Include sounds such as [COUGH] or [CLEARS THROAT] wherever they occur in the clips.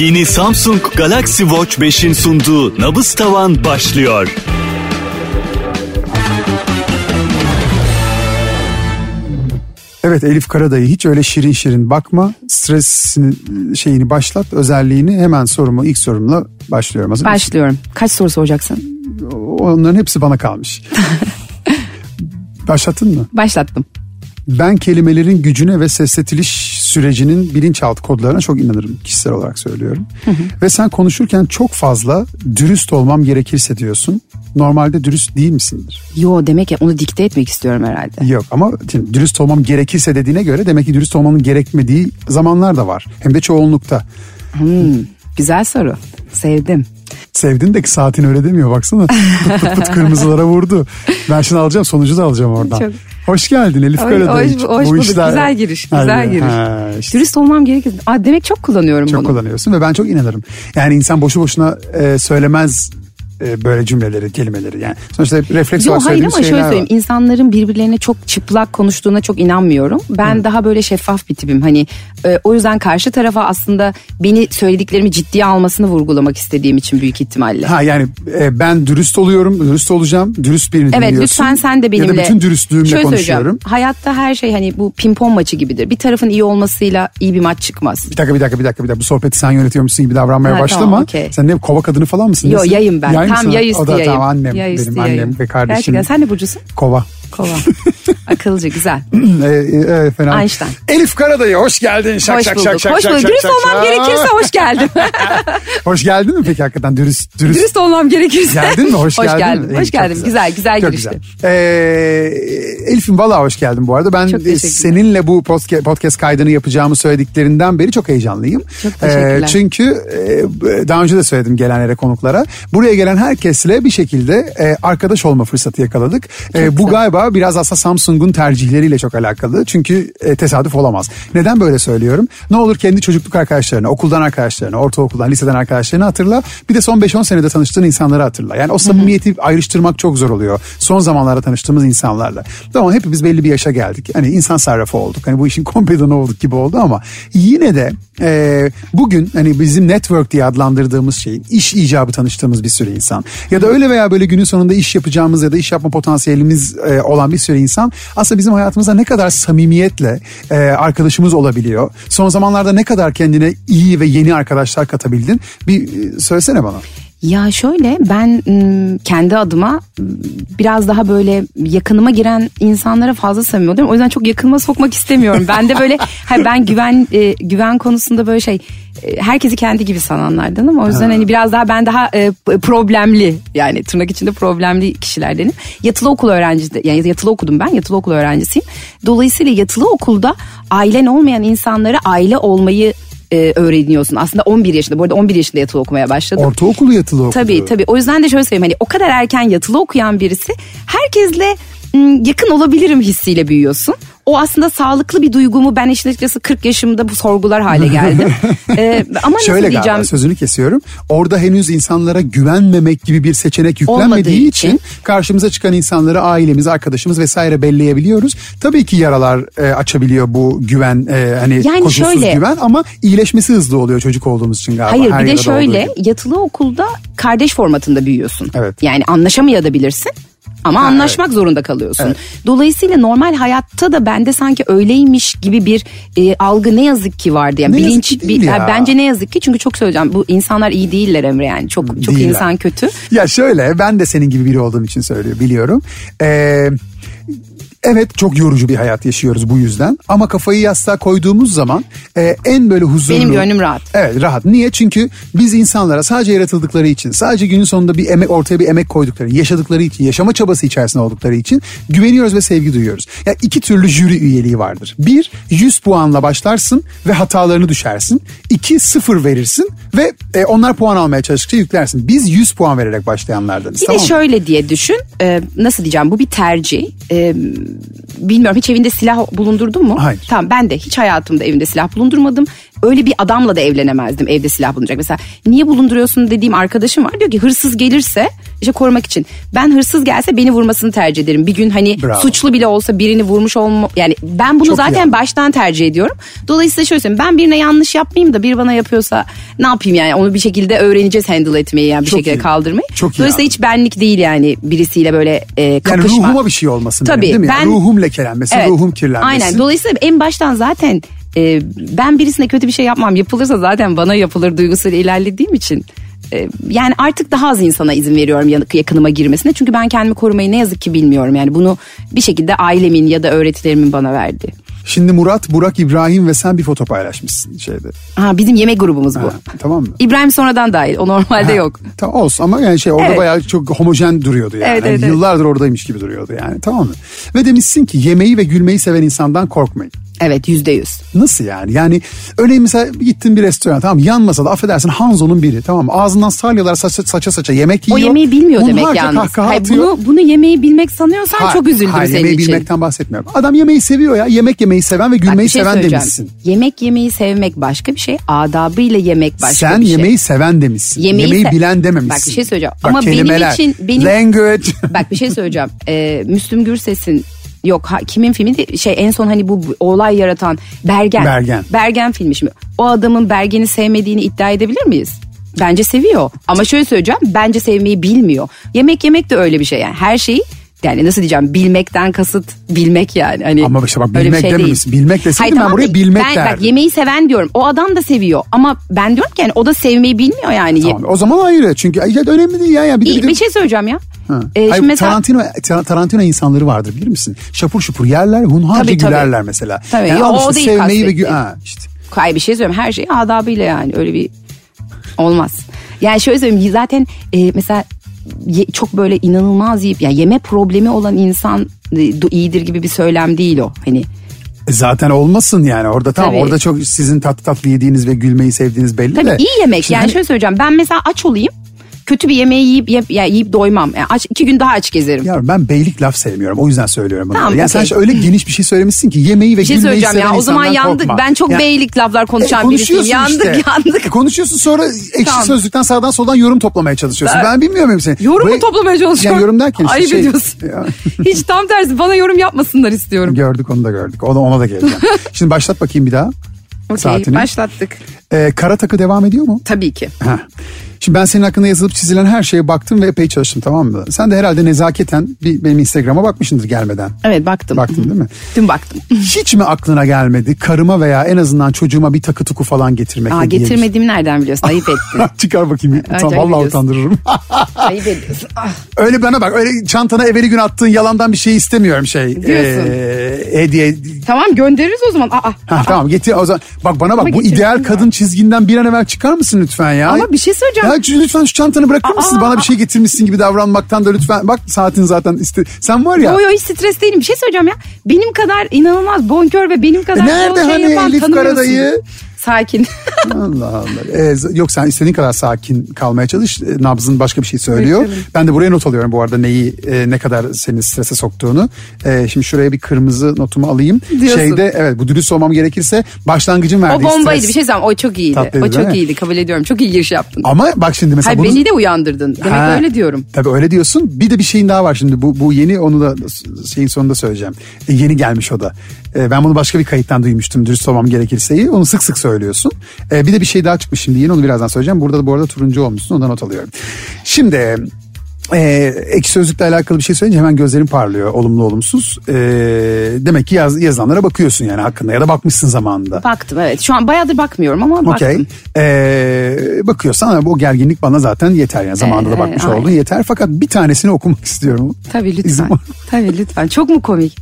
Yeni Samsung Galaxy Watch 5'in sunduğu Nabız Tavan başlıyor. Evet Elif Karadayı hiç öyle şirin şirin bakma. Stresini şeyini başlat özelliğini hemen sorumu ilk sorumla başlıyorum. Hazır mısın? Başlıyorum. Kaç soru soracaksın? Onların hepsi bana kalmış. [LAUGHS] Başlattın mı? Başlattım. Ben kelimelerin gücüne ve sesletiliş sürecinin bilinçaltı kodlarına çok inanırım. Kişisel olarak söylüyorum. Ve sen konuşurken çok fazla dürüst olmam gerekirse diyorsun. Normalde dürüst değil misindir? Yo demek ki onu dikte etmek istiyorum herhalde. Yok ama şimdi dürüst olmam gerekirse dediğine göre demek ki dürüst olmanın gerekmediği zamanlar da var. Hem de çoğunlukta. Güzel soru. Sevdim. Sevdin de ki saatin öyle demiyor baksana. [LAUGHS] Pıt pıt pıt kırmızılara vurdu. Ben şimdi alacağım sonucu da alacağım oradan. Çok- Hoş geldin Elif Hoş, hoş, hoş Bu bulduk. işler- Güzel giriş. Güzel Hadi. giriş. Ha, işte Dürüst olmam gerekir. Aa, demek çok kullanıyorum çok bunu. kullanıyorsun ve ben çok inanırım. Yani insan boşu boşuna e, söylemez e, böyle cümleleri, kelimeleri. Yani sonuçta refleks Yo olarak hayır ama şöyle söyleyeyim. var. insanların birbirlerine çok çıplak konuştuğuna çok inanmıyorum. Ben daha böyle şeffaf bir tipim. Hani e, o yüzden karşı tarafa aslında beni söylediklerimi ciddiye almasını vurgulamak istediğim için büyük ihtimalle. Ha yani e, ben dürüst oluyorum, dürüst olacağım, dürüst birini Evet dinliyorsun. lütfen sen de benimle. Ya da bütün dürüstlüğümle Şöyle konuşuyorum. Hayatta her şey hani bu pimpon maçı gibidir. Bir tarafın iyi olmasıyla iyi bir maç çıkmaz. Bir dakika bir dakika bir dakika bir dakika bu sohbeti sen yönetiyormuşsun gibi davranmaya Ha, başlama. tamam, okey. Sen ne kova kadını falan mısın? Yo Nesin? yayım ben. Yay Tam mısın? yay üstü O da yayım. tamam annem Yay üstü benim yayım. annem ve kardeşim. Gerçekten sen ne burcusun? Kova. Kova. [LAUGHS] Akılcı güzel. [CLEARS THROAT] e, e, e, fena. Einstein. Elif Karadayı hoş geldin. Şak hoş şak bulduk. şak şak hoş şak bulduk. şak Dürüst şak olmam şak. gerekirse hoş geldim. [LAUGHS] Hoş geldin mi peki hakikaten dürüst dürüst. Dürüst olmam gerekirse. Geldin mi? Hoş, hoş geldin. geldim. mi? Hoş çok geldim. Güzel güzel Çok girişti. güzel. Ee, Elif'im valla hoş geldin bu arada. Ben Çok e, seninle bu podcast, kaydını yapacağımı söylediklerinden beri çok heyecanlıyım. Çok teşekkürler. çünkü e, daha önce de söyledim gelenlere konuklara. Buraya gelen herkesle bir şekilde e, arkadaş olma fırsatı yakaladık. E, bu galiba biraz aslında Samsung'un tercihleriyle çok alakalı. Çünkü e, tesadüf olamaz. Neden böyle söylüyorum? Ne olur kendi çocukluk arkadaşlarını, okuldan arkadaşlarını, ortaokuldan, liseden arkadaşlarını hatırla. Bir de son 5-10 senede tanıştığın insanları hatırla. Yani o samimiyeti ayrıştırmak çok zor oluyor. Son zamanlarda tanıştığımız insanlarla. Tamam hepimiz belli bir yaşa geldik. Hani insan sarrafı olduk. Hani bu işin [LAUGHS] kompedanı olduk gibi oldu ama yine de e, bugün hani bizim network diye adlandırdığımız şeyin iş icabı tanıştığımız bir sürü insan. Ya da öyle veya böyle günün sonunda iş yapacağımız ya da iş yapma potansiyelimiz e, olan bir sürü insan aslında bizim hayatımıza ne kadar samimiyetle e, arkadaşımız olabiliyor. Son zamanlarda ne kadar kendine iyi ve yeni arkadaşlar katabildin bir e, söylesene bana. Ya şöyle ben kendi adıma ım, biraz daha böyle yakınıma giren insanlara fazla samimi oluyorum. O yüzden çok yakınıma sokmak istemiyorum. Ben de böyle [LAUGHS] hayır ben güven e, güven konusunda böyle şey e, herkesi kendi gibi sananlardanım. O yüzden hani biraz daha ben daha e, problemli yani tırnak içinde problemli kişilerdenim. Yatılı okul öğrencisi yani yatılı okudum ben yatılı okul öğrencisiyim. Dolayısıyla yatılı okulda ailen olmayan insanlara aile olmayı e, öğreniyorsun. Aslında 11 yaşında. Bu arada 11 yaşında yatılı okumaya başladım. Ortaokulu yatılı okudu. Tabii tabii. O yüzden de şöyle söyleyeyim hani o kadar erken yatılı okuyan birisi herkesle yakın olabilirim hissiyle büyüyorsun. O aslında sağlıklı bir duygumu ben işte açıkçası 40 yaşımda bu sorgular hale geldim. [LAUGHS] Ee, ama nasıl Şöyle diyeceğim? galiba sözünü kesiyorum. Orada henüz insanlara güvenmemek gibi bir seçenek yüklenmediği için, için. karşımıza çıkan insanları ailemiz, arkadaşımız vesaire belleyebiliyoruz. Tabii ki yaralar e, açabiliyor bu güven e, hani Yani koşulsuz şöyle- güven ama iyileşmesi hızlı oluyor çocuk olduğumuz için galiba. Hayır Her bir de şöyle yatılı okulda kardeş formatında büyüyorsun. Evet. Yani anlaşamayabilirsin ama Ha, anlaşmak zorunda kalıyorsun. Dolayısıyla normal hayatta da bende sanki öyleymiş gibi bir e, algı ne yazık ki vardı. Yani Ne bilinç bir- ya. yani bence ne yazık ki çünkü çok söyleyeceğim bu insanlar iyi değiller Emre yani çok çok Değiller. insan kötü. Ya şöyle ben de senin gibi biri olduğum için söylüyorum biliyorum. Ee, evet çok yorucu bir hayat yaşıyoruz bu yüzden. Ama kafayı yastığa koyduğumuz zaman e, en böyle huzurlu. Benim gönlüm rahat. Evet rahat. Niye? Çünkü biz insanlara sadece yaratıldıkları için, sadece günün sonunda bir emek ortaya bir emek koydukları, yaşadıkları için, yaşama çabası içerisinde oldukları için güveniyoruz ve sevgi duyuyoruz. Ya iki türlü jüri üyeliği vardır. Bir, 100 puanla başlarsın ve hatalarını düşersin. İki, sıfır verirsin ve e, onlar puan almaya çalıştıkça yüklersin. Biz 100 puan vererek başlayanlardanız. Bir tamam de şöyle diye düşün e, nasıl diyeceğim bu bir tercih. E, bilmiyorum hiç evinde silah bulundurdun mu? Hayır. Tamam ben de hiç hayatımda evimde silah bulundurmadım. Öyle bir adamla da evlenemezdim evde silah bulunduracak. Mesela niye bulunduruyorsun dediğim arkadaşım var diyor ki hırsız gelirse işte korumak için. Ben hırsız gelse beni vurmasını tercih ederim. Bir gün hani Bravo. suçlu bile olsa birini vurmuş olma yani ben bunu Çok iyi zaten yaptın. baştan tercih ediyorum. Dolayısıyla şöyle söyleyeyim ben birine yanlış yapmayayım da bir bana yapıyorsa ne yapayım yani onu bir şekilde öğreneceğiz handle etmeyi yani bir Çok şekilde iyi. kaldırmayı. Çok iyi Dolayısıyla yaptın. hiç benlik değil yani birisiyle böyle e, Yani kapışma. ruhuma bir şey olmasın Tabii, benim, değil mi? ben- Yani ruhum lekelenmesin, Evet. ruhum kirlenmesin. Aynen. Dolayısıyla en baştan zaten e, ben birisine kötü bir şey yapmam. Yapılırsa zaten bana yapılır duygusuyla ilerlediğim için. E, yani artık daha az insana izin veriyorum yakınıma girmesine. Çünkü ben kendimi korumayı ne yazık ki bilmiyorum. Yani bunu bir şekilde ailemin ya da öğretilerimin bana verdi. Şimdi Murat, Burak, İbrahim ve sen bir foto paylaşmışsın şeyde. Ha, bizim yemek grubumuz bu. Ha, tamam mı? İbrahim sonradan dahil. O normalde Ha, yok. Tamam olsun ama yani şey orada Evet. bayağı çok homojen duruyordu yani. Evet, evet, Yani Yıllardır oradaymış gibi duruyordu yani tamam mı? Ve demişsin ki yemeği ve gülmeyi seven insandan korkmayın. Evet yüzde yüz. Nasıl yani? Yani örneğin mesela gittin bir restoran tamam yan masada affedersin Hanzo'nun biri tamam? Ağzından salyalar saça saça, saça yemek O yiyor. yemeği bilmiyor demek Hunharca yalnız. Hayır, atıyor. bunu, bunu yemeği bilmek sanıyorsan Hayır, çok üzüldüm hayır, senin yemeği için. bilmekten bahsetmiyorum. Adam yemeği seviyor ya. Yemek yemeyi seven ve Bak, gülmeyi bir şey seven demişsin. Yemek yemeyi sevmek başka bir şey. Adabıyla yemek başka Sen bir şey. yemeği seven demişsin. Yemeği Yemeği, se- bilen dememişsin. Bak bir şey söyleyeceğim. Bak, Ama benim kelimeler, için- benim- Language. Bak bir şey söyleyeceğim. Ee, Müslüm Gürses'in yok ha, kimin filmi şey en son hani bu, olay yaratan Bergen. Bergen. Bergen filmi şimdi. O adamın Bergen'i sevmediğini iddia edebilir miyiz? Bence seviyor. Ama şöyle söyleyeceğim. Bence sevmeyi bilmiyor. Yemek yemek de öyle bir şey yani. Her şeyi yani nasıl diyeceğim bilmekten kasıt bilmek yani. Hani Ama işte bak bilmek şey dememişsin. Bilmek deseydim ben tamam buraya bilmek ben, derdim. Bak yemeği seven diyorum. O adam da seviyor. Ama ben diyorum ki yani o da sevmeyi bilmiyor yani. Tamam, o zaman ayrı. Çünkü ay, önemli değil ya. yani bir, de- bir, de- bir şey söyleyeceğim ya. Ha. Ee, Hayır, şimdi mesela Tarantino, Tar- Tarantino insanları vardır bilir misin? Şapur şupur yerler, hunharca Tabii, tabii. gülerler mesela. Tabii, Yani yo, o değil sevmeyi ve gü- ha, işte. Hayır bir şey söyleyeyim her şey adabıyla yani öyle bir olmaz. Yani şöyle söyleyeyim zaten e, mesela ye- çok böyle inanılmaz yiyip yani yeme problemi olan insan e, iyidir gibi bir söylem değil o. Hani E Zaten olmasın yani orada tamam Tabii. orada çok sizin tatlı tatlı yediğiniz ve gülmeyi sevdiğiniz belli tabii de. iyi yemek Şimdi yani hani- şöyle söyleyeceğim ben mesela aç olayım kötü bir yemeği yiyip yiyip, yani yiyip doymam. Yani aç, iki gün daha aç gezerim. Yavrum ben beylik laf sevmiyorum o yüzden söylüyorum bunu. Tamam, yani sen okey. öyle geniş bir şey söylemişsin ki yemeği ve bir şey gülmeyi seven ya o zaman yandık. korkma. Ben çok Yani- beylik laflar konuşan E, birisiyim. konuşuyorsun Yandık işte. yandık. E, konuşuyorsun sonra ekşi Tamam. sözlükten sağdan soldan yorum toplamaya çalışıyorsun. Ben, Ben- bilmiyorum hepsini. Yorumu Buraya- toplamaya çalışıyorum. Yani yorum derken işte Ayıp şey. ediyorsun. [LAUGHS] Hiç tam tersi bana yorum yapmasınlar istiyorum. gördük onu da gördük. Ona, ona da geleceğim. [LAUGHS] Şimdi başlat bakayım bir daha. Okey başlattık. Ee, kara takı devam ediyor mu? Tabii ki. Heh. Şimdi ben senin hakkında yazılıp çizilen her şeye baktım ve epey çalıştım tamam mı? Sen de herhalde nezaketen bir, benim Instagram'a bakmışsındır gelmeden. Evet baktım. Baktın değil mi? Dün baktım. [LAUGHS] Hiç mi aklına gelmedi karıma veya en azından çocuğuma bir takı tuku falan getirmek? Aa, getirmediğimi nereden biliyorsun? Ayıp [LAUGHS] ettin. Çıkar bakayım. Utan, Acayip vallahi ediyorsun. utandırırım. [LAUGHS] Ayıp ediyorsun. Ah. öyle bana bak öyle çantana evveli gün attığın yalandan bir şey istemiyorum şey. Diyorsun. Ee, hediye. Tamam göndeririz o zaman. Aa. Ha, tamam getir o zaman. Bak bana bak Ama bu ideal kadın çizginden bir an evvel çıkar mısın lütfen ya? Ama bir şey söyleyeceğim. Ya şu- lütfen şu çantanı bırakır mısın? Bana bir şey getirmişsin gibi davranmaktan da lütfen. Bak saatin zaten iste. Sen var ya. Yo yo hiç stres değilim. Bir şey söyleyeceğim ya. Benim kadar inanılmaz bonkör ve benim kadar E nerede şey hani yapan Elif. Karadayı? Sakin. Allah Allah. Ee, yok sen istediğin kadar sakin kalmaya çalış. Ee, Nabzın başka bir şey söylüyor. Ben de buraya not alıyorum bu arada neyi e, ne kadar seni strese soktuğunu. Ee, şimdi şuraya bir kırmızı notumu alayım. Diyorsun. Şeyde evet bu dürüst olmam gerekirse başlangıcın o verdiği bombaydı. stres. Bir şey söyleyeyim. O çok iyiydi. Tatlıydı, o çok iyiydi. Kabul ediyorum. Çok iyi giriş yaptın. Ama bak şimdi mesela Hayır bunu... beni de uyandırdın. Demek Ha, öyle diyorum. Tabii öyle diyorsun. Bir de bir şeyin daha var şimdi. Bu, bu yeni onu da şeyin sonunda söyleyeceğim. E, yeni gelmiş o da. E, ben bunu başka bir kayıttan duymuştum. Dürüst olmam gerekirseyi. Onu sık sık söylüyorsun. E, bir de bir şey daha çıkmış şimdi. Yeni onu birazdan söyleyeceğim. Burada da bu arada turuncu olmuşsun. Ondan not alıyorum. Şimdi e, ekşi sözlükle alakalı bir şey söyleyince hemen gözlerin parlıyor. Olumlu olumsuz. E, demek ki yaz, yazılanlara bakıyorsun yani hakkında ya da bakmışsın zamanında. Baktım evet. Şu an bayağıdır bakmıyorum ama baktım. Ee, bakıyorsan ama bu gerginlik bana zaten yeter yani zamanında da Ee, bakmış aynen. oldun yeter fakat bir tanesini okumak istiyorum. Tabii lütfen. Tabii lütfen. Çok mu komik?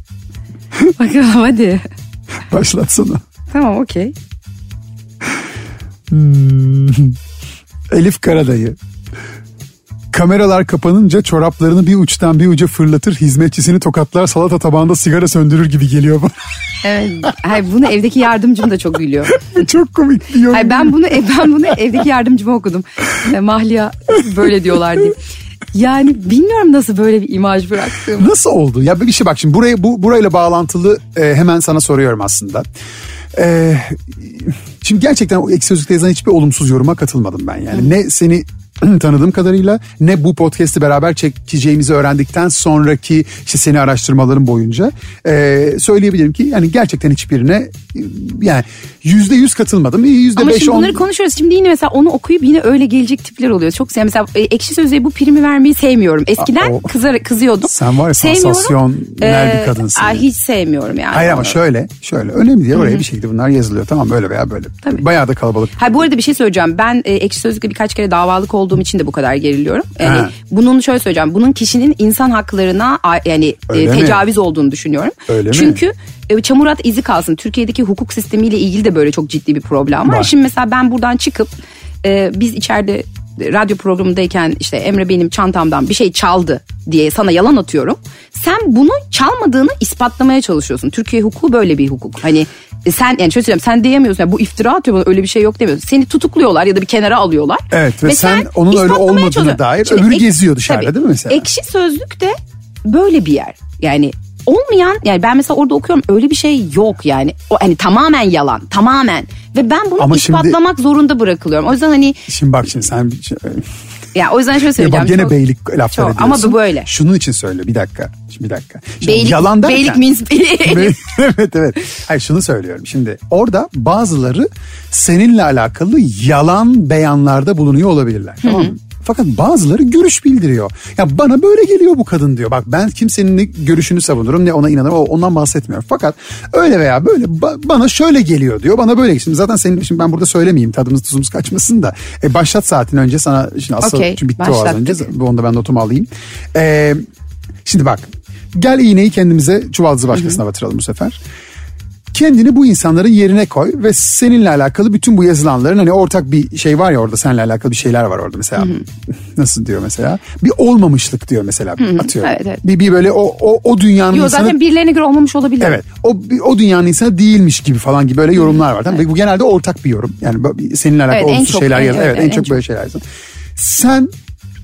[LAUGHS] Bakalım hadi. Başlatsana. Tamam okey. Elif Karadayı. Kameralar kapanınca çoraplarını bir uçtan bir uca fırlatır, hizmetçisini tokatlar, salata tabağında sigara söndürür gibi geliyor bana. Evet. Hayır, bunu evdeki yardımcım da çok gülüyor. [LAUGHS] Çok komik diyor. Hayır, ben bunu ben bunu evdeki yardımcıma okudum. E, Mahliya böyle diyorlar diye. Yani bilmiyorum nasıl böyle bir imaj bıraktığımı. Nasıl oldu? Ya bir şey bak şimdi buraya bu burayla bağlantılı e, hemen sana soruyorum aslında. E, şimdi gerçekten o ekşi sözlükte yazan hiçbir olumsuz yoruma katılmadım ben yani. Ne seni [CLEARS THROAT] tanıdığım kadarıyla ne bu podcast'i beraber çekeceğimizi öğrendikten sonraki işte seni araştırmalarım boyunca e, söyleyebilirim ki yani gerçekten hiçbirine yani yüzde yüz katılmadım. Yüzde Ama beş şimdi on bunları konuşuyoruz. Şimdi yine mesela onu okuyup yine öyle gelecek tipler oluyor. Çok sevmiyorum. Mesela e, ekşi sözlüğe bu primi vermeyi sevmiyorum. Eskiden Aa, o- kızar, kızıyordum. Sen var ya sansasyonel bir kadınsın aa, yani. hiç sevmiyorum yani. Hayır ama şöyle şöyle önemli değil oraya bir şekilde bunlar yazılıyor tamam böyle veya böyle. Tabii. Bayağı da kalabalık. Ha bu arada bir şey söyleyeceğim. Ben e, ekşi sözlükte birkaç kere davalık olduğum için de bu kadar geriliyorum. Yani Ha. bunun şöyle söyleyeceğim. Bunun kişinin insan haklarına yani e, mi? tecavüz olduğunu düşünüyorum. Öyle mi? E, çamurat izi kalsın. Türkiye'deki hukuk sistemiyle ilgili de böyle çok ciddi bir problem var. Var. Şimdi mesela ben buradan çıkıp e, biz içeride radyo programındayken işte Emre benim çantamdan bir şey çaldı diye sana yalan atıyorum. Sen bunu çalmadığını ispatlamaya çalışıyorsun. Türkiye hukuku böyle bir hukuk. Hani e, sen yani şöyle söyleyeyim sen diyemiyorsun. Yani bu iftira atıyor bana öyle bir şey yok demiyorsun. Seni tutukluyorlar ya da bir kenara alıyorlar. Evet ve sen onun öyle olmadığına dair Şimdi öbürü ek- geziyor dışarıda tabii, değil mi mesela? Ekşi sözlük de böyle bir yer. Yani olmayan yani ben mesela orada okuyorum öyle bir şey yok yani. O hani tamamen yalan tamamen ve ben bunu Ama şimdi- ispatlamak zorunda bırakılıyorum. O yüzden hani Şimdi bak şimdi sen ya o yüzden şöyle Ya söyleyeceğim. bak gene çok- beylik laflar çok- ediyorsun. Ama bu böyle. Şunun için söyle bir dakika. Şimdi bir dakika. Şimdi Beylik, yalan derken. beylik means [LAUGHS] evet evet. Hayır şunu söylüyorum. Şimdi orada bazıları seninle alakalı yalan beyanlarda bulunuyor olabilirler. Tamam mı? Fakat bazıları görüş bildiriyor. Ya bana böyle geliyor bu kadın diyor. Bak ben kimsenin ne görüşünü savunurum ne ona inanırım o- ondan bahsetmiyorum. Fakat öyle veya böyle ba- bana şöyle geliyor diyor. Bana böyle şimdi zaten senin şimdi ben burada söylemeyeyim tadımız tuzumuz kaçmasın da. E, başlat saatin önce sana şimdi asıl Okey, çünkü bitti o az başlattık. önce. Bu onda ben notumu alayım. E, şimdi bak gel iğneyi kendimize çuvaldızı başkasına batıralım bu sefer. Kendini bu insanların yerine koy ve seninle alakalı bütün bu yazılanların hani ortak bir şey var ya orada seninle alakalı bir şeyler var orada mesela. [LAUGHS] Nasıl diyor mesela? Bir olmamışlık diyor mesela atıyorum. Evet, evet. Bir, bir böyle o, o, o dünyanın Yo, insanı... zaten birilerine göre olmamış olabilir. Evet. O o dünyanın insanı değilmiş gibi falan gibi böyle yorumlar var. Mı? Bu genelde ortak bir yorum. Yani seninle alakalı Evet, olumsuz şeyler en- yaz. Evet, evet, en, en çok çok. böyle şeyler yazın. Sen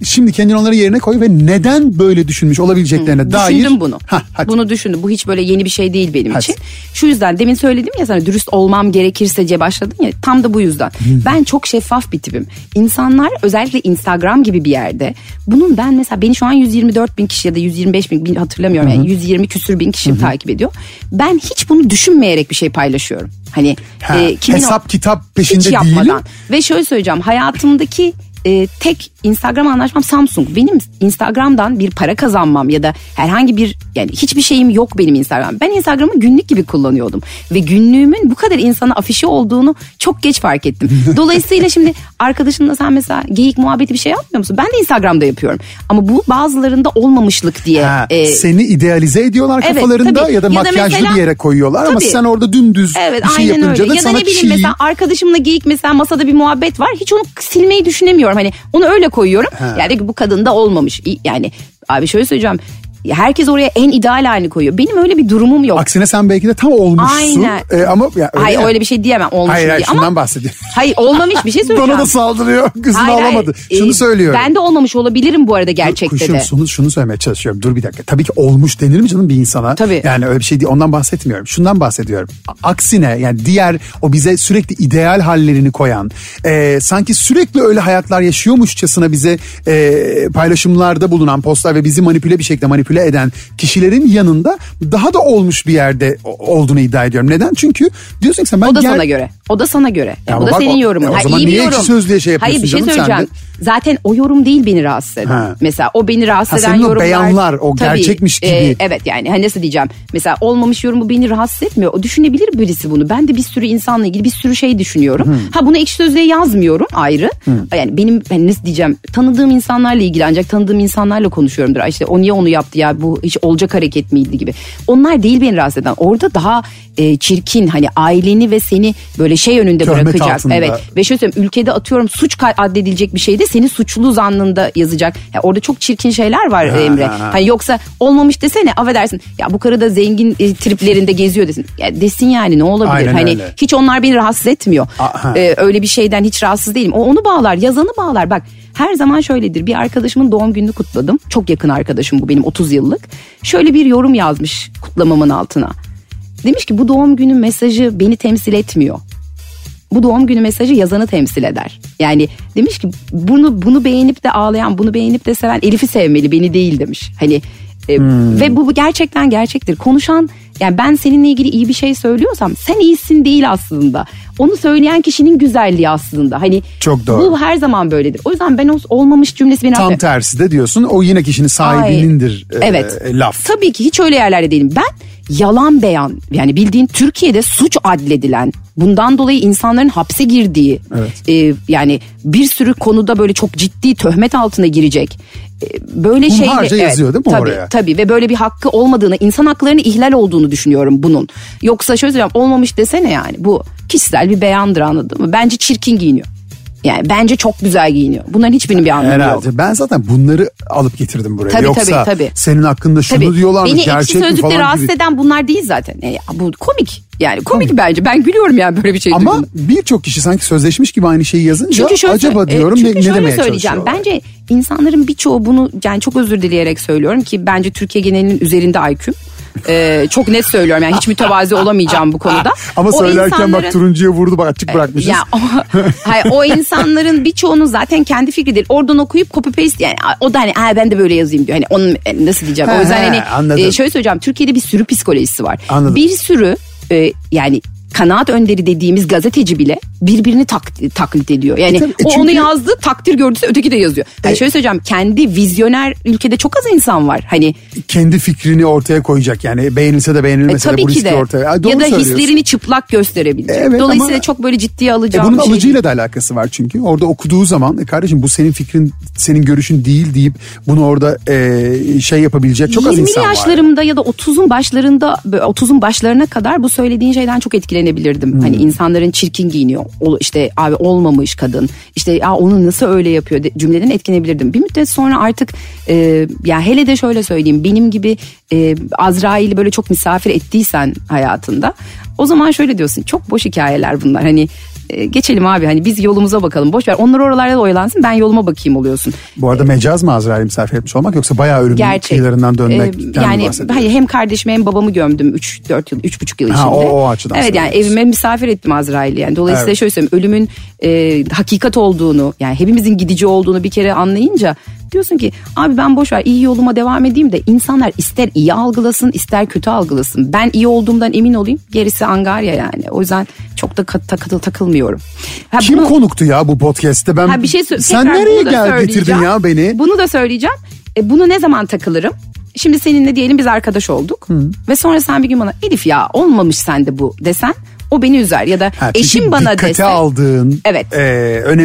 şimdi kendini onların yerine koy ve neden böyle düşünmüş olabileceklerine dair. Düşündüm bunu. Hah, hadi. Bunu düşündüm. Bu hiç böyle yeni bir şey değil benim Hadi. için. Şu yüzden demin söyledim ya sana dürüst olmam gerekirse diye başladın ya tam da bu yüzden. Ben çok şeffaf bir tipim. İnsanlar özellikle Instagram gibi bir yerde bunun ben mesela beni şu an 124 bin kişi ya da 125 bin, bin hatırlamıyorum yani 120 küsür bin kişi takip ediyor. Ben hiç bunu düşünmeyerek bir şey paylaşıyorum. Hani Ha, e, kimin o- hesap kitap peşinde hiç yapmadan. değilim. Ve şöyle söyleyeceğim hayatımdaki e, tek Instagram anlaşmam Samsung. Benim Instagram'dan bir para kazanmam ya da herhangi bir yani hiçbir şeyim yok benim Instagram. Ben Instagram'ı günlük gibi kullanıyordum. Ve günlüğümün bu kadar insana afişi olduğunu çok geç fark ettim. [LAUGHS] Dolayısıyla şimdi arkadaşınla sen mesela geyik muhabbeti bir şey yapmıyor musun? Ben de Instagram'da yapıyorum. Ama bu bazılarında olmamışlık diye. Ha, e, seni idealize ediyorlar Evet, kafalarında tabii. ya da Ya da makyajlı mesela- bir yere koyuyorlar ama Tabii. sen orada dümdüz Evet bir şey yapınca öyle. da Ya da sana ne bileyim çiğ. mesela arkadaşımla geyik mesela masada bir muhabbet var. Hiç onu silmeyi düşünemiyorum. Hani onu öyle koyuyorum. Yani bu kadında olmamış. Yani abi şöyle söyleyeceğim. Herkes oraya en ideal halini koyuyor. Benim öyle bir durumum yok. Aksine sen belki de tam olmuşsun. Aynen. E, ama ya, öyle Hayır ya. öyle bir şey diyemem. Olmuş Hayır hayır şundan Ama bahsediyorum. [LAUGHS] hayır olmamış bir şey söyleyeceğim. Bana da saldırıyor. Kızını Hayır, hayır. alamadı. Ee, Şunu söylüyorum. Ben de olmamış olabilirim bu arada gerçekte Kuşum de. şunu, şunu söylemeye çalışıyorum. Dur bir dakika. Tabii ki olmuş denir mi canım bir insana? Tabii. Yani öyle bir şey değil. Ondan bahsetmiyorum. Şundan bahsediyorum. Aksine yani diğer o bize sürekli ideal hallerini koyan e, sanki sürekli öyle hayatlar yaşıyormuşçasına bize e, paylaşımlarda bulunan postlar ve bizi manipüle bir şekilde manipüle eden kişilerin yanında daha da olmuş bir yerde o- olduğunu iddia ediyorum. Neden? Çünkü diyorsun ki sen ben O da gel- sana göre. O da sana göre. Ya bu ama da bak senin o- yorumun. o Ha, zaman iyi bir niye yorum. sözlüğe şey Hayır bir yapıyorsun şey canım sen söyleyeceğim. Zaten o yorum değil beni rahatsız eden. Ha. Mesela o beni rahatsız Ha, eden senin o yorumlar. beyanlar, o gerçekmiş gibi. e, evet yani hani nasıl diyeceğim. Mesela olmamış yorumu beni rahatsız etmiyor. O düşünebilir birisi bunu. Ben de bir sürü insanla ilgili bir sürü şey düşünüyorum. Ha bunu ekşi sözlüğe yazmıyorum ayrı. Yani benim ben nasıl diyeceğim tanıdığım insanlarla ilgili ancak tanıdığım insanlarla konuşuyorumdur. İşte o niye onu yaptı ya bu hiç olacak hareket miydi gibi. Onlar değil beni rahatsız eden. Orada daha e, çirkin hani aileni ve seni böyle şey önünde Töhmet bırakacak. altında. Evet ve şöyle söyleyeyim ülkede atıyorum suç addedilecek bir şeyde seni suçlu zannında yazacak. Ya orada çok çirkin şeyler var Ha, Emre. ha, ha. Hani yoksa olmamış desene affedersin. Ya bu karı da zengin e, triplerinde geziyor desin. Ya desin yani ne olabilir? Aynen hani öyle. hiç onlar beni rahatsız etmiyor. Aha. Ee, öyle bir şeyden hiç rahatsız değilim. O onu bağlar, yazanı bağlar. Bak her zaman şöyledir. Bir arkadaşımın doğum gününü kutladım. Çok yakın arkadaşım bu benim 30 yıllık. Şöyle bir yorum yazmış kutlamamın altına. Demiş ki bu doğum günü mesajı beni temsil etmiyor. bu doğum günü mesajı yazanı temsil eder. Yani demiş ki bunu bunu beğenip de ağlayan, bunu beğenip de seven Elif'i sevmeli, beni değil demiş. Hani e, ve bu, bu gerçekten gerçektir. Konuşan yani ben seninle ilgili iyi bir şey söylüyorsam sen iyisin değil aslında. Onu söyleyen kişinin güzelliği aslında. Hani Çok doğru. bu her zaman böyledir. O yüzden ben o olmamış cümlesi beni Tam affet- tersi de diyorsun o yine kişinin sahibinindir e, evet. laf. Tabii ki hiç öyle yerlerde değilim. Ben yalan beyan yani bildiğin Türkiye'de suç adledilen bundan dolayı insanların hapse girdiği Evet. e, yani bir sürü konuda böyle çok ciddi töhmet altına girecek böyle Hunharca şeyle yazıyor değil mi tabii, oraya? Tabii ve böyle bir hakkı olmadığını insan haklarını ihlal olduğunu düşünüyorum bunun. Yoksa şöyle söyleyeyim olmamış desene yani bu kişisel bir beyandır anladın mı? Bence çirkin giyiniyor. Yani bence çok güzel giyiniyor. Bunların hiçbirinin bir anlamı yok. Herhalde. Ben zaten bunları alıp getirdim buraya. Tabii, Yoksa tabii, tabii. senin hakkında şunu Tabii. diyorlar Beni gerçek ekşi mi falan rahatsız gibi. eden bunlar değil zaten. E, bu komik. Yani komik, bence. Ben gülüyorum yani böyle bir şey Ama birçok kişi sanki sözleşmiş gibi aynı şeyi yazınca Çünkü şöyle, acaba e, diyorum çünkü ne, ne şöyle demeye söyleyeceğim. Bence insanların birçoğu bunu yani çok özür dileyerek söylüyorum ki bence Türkiye genelinin üzerinde IQ'm. Ee, çok net söylüyorum yani hiç mütevazi olamayacağım bu konuda. Ama O söylerken bak insanların- turuncuya vurdu bak açık bırakmışız. Ya o, [LAUGHS] hayır, o insanların birçoğunun zaten kendi fikri değil. Oradan okuyup copy paste yani o da hani "Aa, ben de böyle yazayım diyor. Hani onun e, nasıl diyeceğim? He, o yüzden he, hani anladım. e, şöyle söyleyeceğim. Türkiye'de bir sürü psikolojisi var. Anladım. Bir sürü e, yani kanaat önderi dediğimiz gazeteci bile birbirini tak- taklit ediyor. Yani tabii, e o çünkü- onu yazdı takdir gördüyse öteki de yazıyor. Yani E- şöyle söyleyeceğim kendi vizyoner ülkede çok az insan var. Hani Kendi fikrini ortaya koyacak yani beğenilse de e, beğenilmese de tabii bu ki riski de ortaya. Ay, doğru ya da hislerini çıplak gösterebilecek. Evet, Dolayısıyla ama- çok böyle ciddiye E alacağım bunun bir şey alıcıyla da alakası var çünkü. Orada okuduğu zaman e kardeşim bu senin fikrin, senin görüşün değil deyip bunu orada e, şey yapabilecek çok az 20'li insan var. yaşlarımda ya da 30'un başlarında böyle 30'un başlarına kadar bu söylediğin şeyden çok etkilenebilirdim. Hmm. Hani insanların çirkin giyiniyor. O, işte abi olmamış kadın. İşte ya onu nasıl öyle yapıyor de, cümleden etkilenebilirdim. Bir müddet sonra artık e, ya hele de şöyle söyleyeyim benim gibi e, Azrail'i böyle çok misafir ettiysen hayatında o zaman şöyle diyorsun çok boş hikayeler bunlar. Hani e, geçelim abi hani biz yolumuza bakalım. Boş ver onlar oralarda da oyalansın ben yoluma bakayım oluyorsun. Bu arada mecaz mı Azrail'i misafir etmiş olmak yoksa bayağı ölümün Gerçek. kıyılarından dönmek Ee, yani hayır hem kardeşimi hem babamı gömdüm 3 4 yıl 3,5 yıl içinde. Ha, o- o açıdan Evet yani evime misafir ettim Azrail'i yani. Dolayısıyla Evet. şöyle söyleyeyim ölümün e, hakikat olduğunu yani hepimizin gidici olduğunu bir kere anlayınca diyorsun ki abi ben boş ver iyi yoluma devam edeyim de insanlar ister iyi algılasın ister kötü algılasın. Ben iyi olduğumdan emin olayım gerisi angarya yani. O yüzden çok da takıl takılmıyorum. Ha, Kim bunu- konuktu ya bu podcast'te? Ben Ha bir şey Sen nereye gel getirdin ya beni? Bunu da söyleyeceğim. E, bunu ne zaman takılırım? Şimdi seninle diyelim biz arkadaş olduk. Ve sonra sen bir gün bana Elif ya olmamış sende bu desen o beni üzer. Ya da Ha, eşim bana dese. aldığın, Evet. e,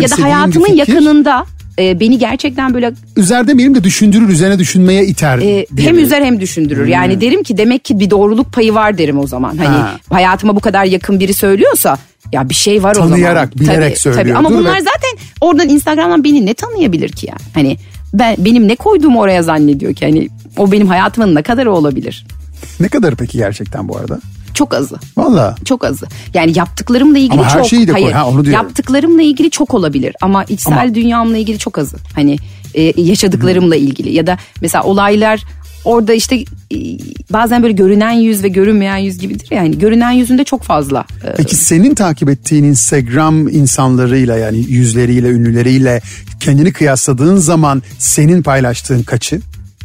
ya da hayatımın yakınında e, beni gerçekten böyle Üzer demeyelim de düşündürür, üzerine düşünmeye iter. e, hem üzer hem düşündürür. Yani derim ki demek ki bir doğruluk payı var derim o zaman. Hani Ha. hayatıma bu kadar yakın biri söylüyorsa ya bir şey var o zaman. Tanıyarak, bilerek tabii, Tabii. söylüyordur Ama bunlar ve- zaten oradan Instagram'dan beni ne tanıyabilir ki yani? Hani ben benim ne koyduğumu oraya zannediyor ki hani o benim hayatımın ne kadarı olabilir? Ne kadar peki gerçekten bu arada? Çok azı. Valla. Çok azı. Yani yaptıklarımla ilgili Ama her çok. şeyi de koy, hayır. ha, onu diyorum. Yaptıklarımla ilgili çok olabilir ama içsel Ama- dünyamla ilgili çok azı. Hani e, yaşadıklarımla ilgili ya da mesela olaylar orada işte e, bazen böyle görünen yüz ve görünmeyen yüz gibidir ya. Yani görünen yüzünde çok fazla. e, Peki senin takip ettiğin Instagram insanlarıyla yani yüzleriyle, ünlüleriyle kendini kıyasladığın zaman senin paylaştığın kaçı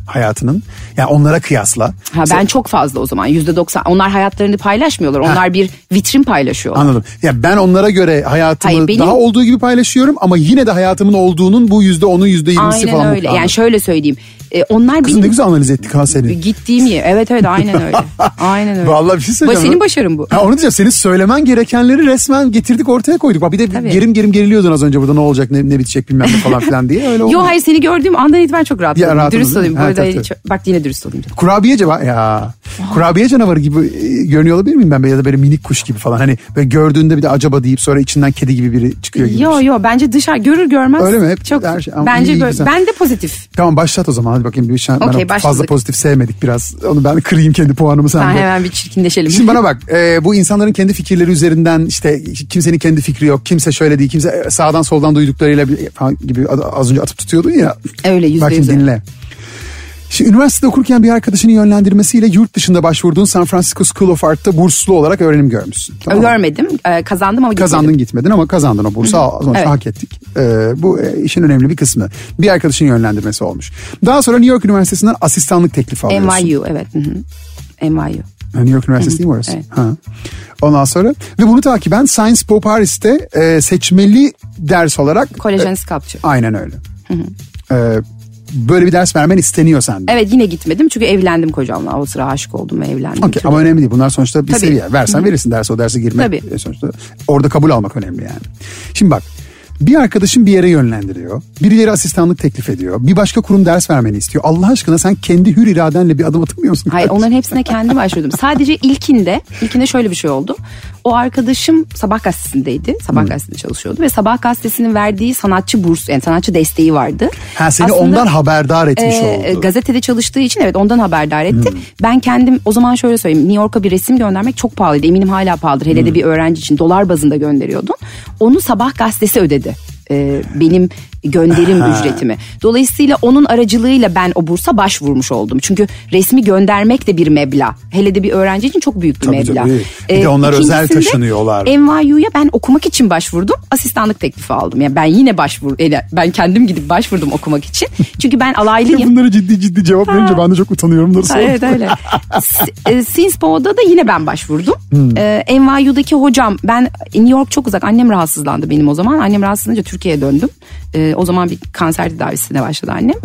hayatının? Yani onlara kıyasla. Ha, ben çok fazla o zaman yüzde doksan. Onlar hayatlarını paylaşmıyorlar. Onlar bir vitrin paylaşıyorlar. Anladım. Ya ben onlara göre hayatımı Hayır, benim- daha olduğu gibi paylaşıyorum ama yine de hayatımın olduğunun bu yüzde onu yüzde yirmisi Aynen falan. öyle. Anladım. Yani şöyle söyleyeyim. E, onlar Kızım benim ne güzel analiz ettik ha seni. gittiğim yer. Evet evet aynen öyle. [LAUGHS] Aynen öyle. Vallahi bir şey söyleyeceğim. senin başarın bu. Ha, onu diyeceğim. Senin söylemen gerekenleri resmen getirdik ortaya koyduk. Bak bir de Tabii. gerim gerim geriliyordun az önce burada ne olacak ne, ne bitecek bilmem ne falan filan diye. Öyle [LAUGHS] Yo hayır seni gördüğüm andan itibaren çok rahatladım. rahatladın dürüst değil mi? olayım. Ha, tabii. çok- bak yine dürüst olayım. Kurabiye canavarı ya. Kurabiye canavarı gibi e, görünüyor olabilir miyim ben? Ya da böyle minik kuş gibi falan. Hani böyle gördüğünde bir de acaba deyip sonra içinden kedi gibi biri çıkıyor gibi. Yo yo bence dışarı görür görmez. Öyle mi? Hep çok her şey- bence iyi, böyle, ben de pozitif. Tamam başlat o zaman bakayım. Bir şey, ben Okey, fazla pozitif sevmedik biraz. Onu ben kırayım kendi puanımı sen Ben de. hemen bir çirkinleşelim. Şimdi bana bak e, bu insanların kendi fikirleri üzerinden işte kimsenin kendi fikri yok. Kimse şöyle değil kimse sağdan soldan duyduklarıyla falan gibi az önce atıp tutuyordun ya. Öyle, yüzde Bak şimdi dinle. Şimdi üniversitede okurken bir arkadaşının yönlendirmesiyle yurt dışında başvurduğun San Francisco School of Art'ta burslu olarak öğrenim görmüşsün. Tamam mı? Görmedim. Ee, kazandım ama gitmedim. Kazandın gitmedin ama kazandın o bursu. Sonuçta Evet. hak ettik. Ee, bu e, işin önemli bir kısmı. Bir arkadaşın yönlendirmesi olmuş. Daha sonra New York Üniversitesi'nden asistanlık teklifi alıyorsun. NYU evet. Hı hı. NYU. New York Üniversitesi değil mi orası? Evet. Ha. Ondan sonra ve bunu takiben Sciences Po Paris'te e, seçmeli ders olarak Collagen sculpture. aynen öyle. Ee, böyle bir ders vermen isteniyor sende. Evet yine gitmedim çünkü evlendim kocamla. O sıra aşık oldum ve evlendim. Çocuk- ama önemli değil. Bunlar sonuçta bir Tabii. seviye. Versen verirsin derse o derse girmek. Tabii. e, Sonuçta orada kabul almak önemli yani. Şimdi bak bir arkadaşın bir yere yönlendiriyor. Birileri asistanlık teklif ediyor. Bir başka kurum ders vermeni istiyor. Allah aşkına sen kendi hür iradenle bir adım atmıyor musun? Hayır onların hepsine kendi başvurdum. Sadece ilkinde, ilkinde şöyle bir şey oldu. O arkadaşım Sabah gazetesindeydi. Sabah Hmm. gazetesinde çalışıyordu ve Sabah gazetesinin verdiği sanatçı burs, yani sanatçı desteği vardı. Ha seni Aslında, ondan haberdar etmiş e, oldu. Gazetede çalıştığı için evet ondan haberdar etti. Hmm. Ben kendim o zaman şöyle söyleyeyim. New York'a bir resim göndermek çok pahalıydı. Eminim hala pahalıdır. Hele Hmm. de bir öğrenci için dolar bazında gönderiyordun. Onu Sabah gazetesi ödedi. E, benim gönderim Ha. ücretimi. Dolayısıyla onun aracılığıyla ben o bursa başvurmuş oldum. Çünkü resmi göndermek de bir meblağ. Hele de bir öğrenci için çok büyük bir Tabii, meblağ. tabii. Bir de onlar özel taşınıyorlar. NYU'ya ben okumak için başvurdum. Asistanlık teklifi aldım. Yani ben yine başvur yani ben kendim gidip başvurdum okumak için. Çünkü ben alaylıyım. Bunları ciddi ciddi cevap verince ben de çok utanıyorum. Ha, Evet öyle. E, Sinspo'da da yine ben başvurdum. Ee, NYU'daki hocam ben New York çok uzak. Annem rahatsızlandı benim o zaman. Annem rahatsızlanınca Türkiye'ye döndüm. Ee, o zaman bir kanser tedavisine başladı annem.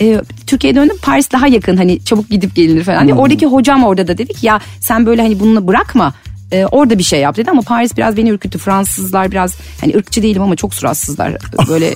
Ee, Türkiye'ye döndüm. Paris daha yakın hani çabuk gidip gelinir falan. diye. Oradaki hocam orada da dedi ki ya sen böyle hani bunu bırakma. Ee, orada bir şey yap dedi ama Paris biraz beni ürküttü. Fransızlar biraz hani ırkçı değilim ama çok suratsızlar. Böyle [LAUGHS]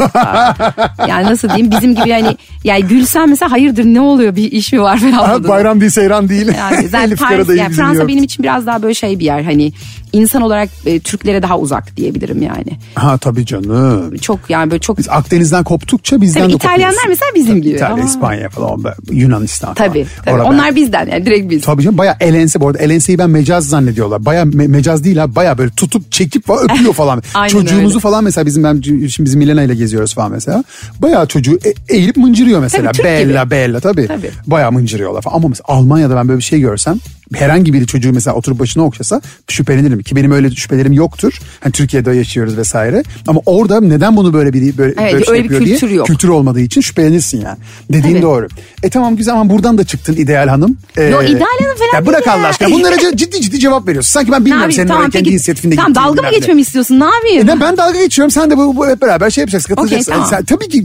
yani nasıl diyeyim bizim gibi yani yani gülsem mesela hayırdır ne oluyor bir iş mi var falan. Bayram değil seyran değil. Yani zaten [LAUGHS] Paris, yani Fransa yok. benim için biraz daha böyle şey bir yer hani insan olarak e, Türklere daha uzak diyebilirim yani. Ha tabii canım. Çok yani böyle çok Biz Akdeniz'den koptukça bizden Tabii de İtalyanlar kopuyoruz. mesela bizim Tabii, gibi. İtalya, Aa. İspanya falan. Yunanistan falan. tabii, tabii. Orada onlar bizden yani direkt biz. Tabii canım baya elense bu arada elenseyi ben mecaz zannediyorlar. Baya me- mecaz değil ha baya böyle tutup çekip falan öpüyor [LAUGHS] falan. Çocuğumuzu öyle. falan mesela bizim ben şimdi biz Milena ile geziyoruz falan mesela. Baya çocuğu e- eğilip mıncırıyor mesela. Tabii, Türk bella gibi. bella tabii. Tabii. Baya mıncırıyorlar falan. Ama mesela Almanya'da ben böyle bir şey görsem herhangi biri çocuğu mesela oturup başına okşasa şüphelenirim ki benim öyle şüphelerim yoktur. Hani Türkiye'de yaşıyoruz vesaire. Ama orada neden bunu böyle bir böyle, Evet, böyle şey öyle bir yapıyor diye kültür yok. kültür olmadığı için şüphelenirsin yani. Dediğin Tabii. doğru. E tamam güzel ama buradan da çıktın ideal hanım. Ee, Yo, ideal hanım falan Ya bırak ya. Allah aşkına. Bunlara [LAUGHS] ciddi ciddi cevap veriyorsun. Sanki ben bilmiyorum senin Tamam, kendi inisiyatifinde Tamam dalga mı geçmemi istiyorsun ne yapayım? E, ben dalga geçiyorum. Sen de bu, bu hep beraber şey yapacaksın. Katılacaksın. Okey, tamam. Sen, tabii ki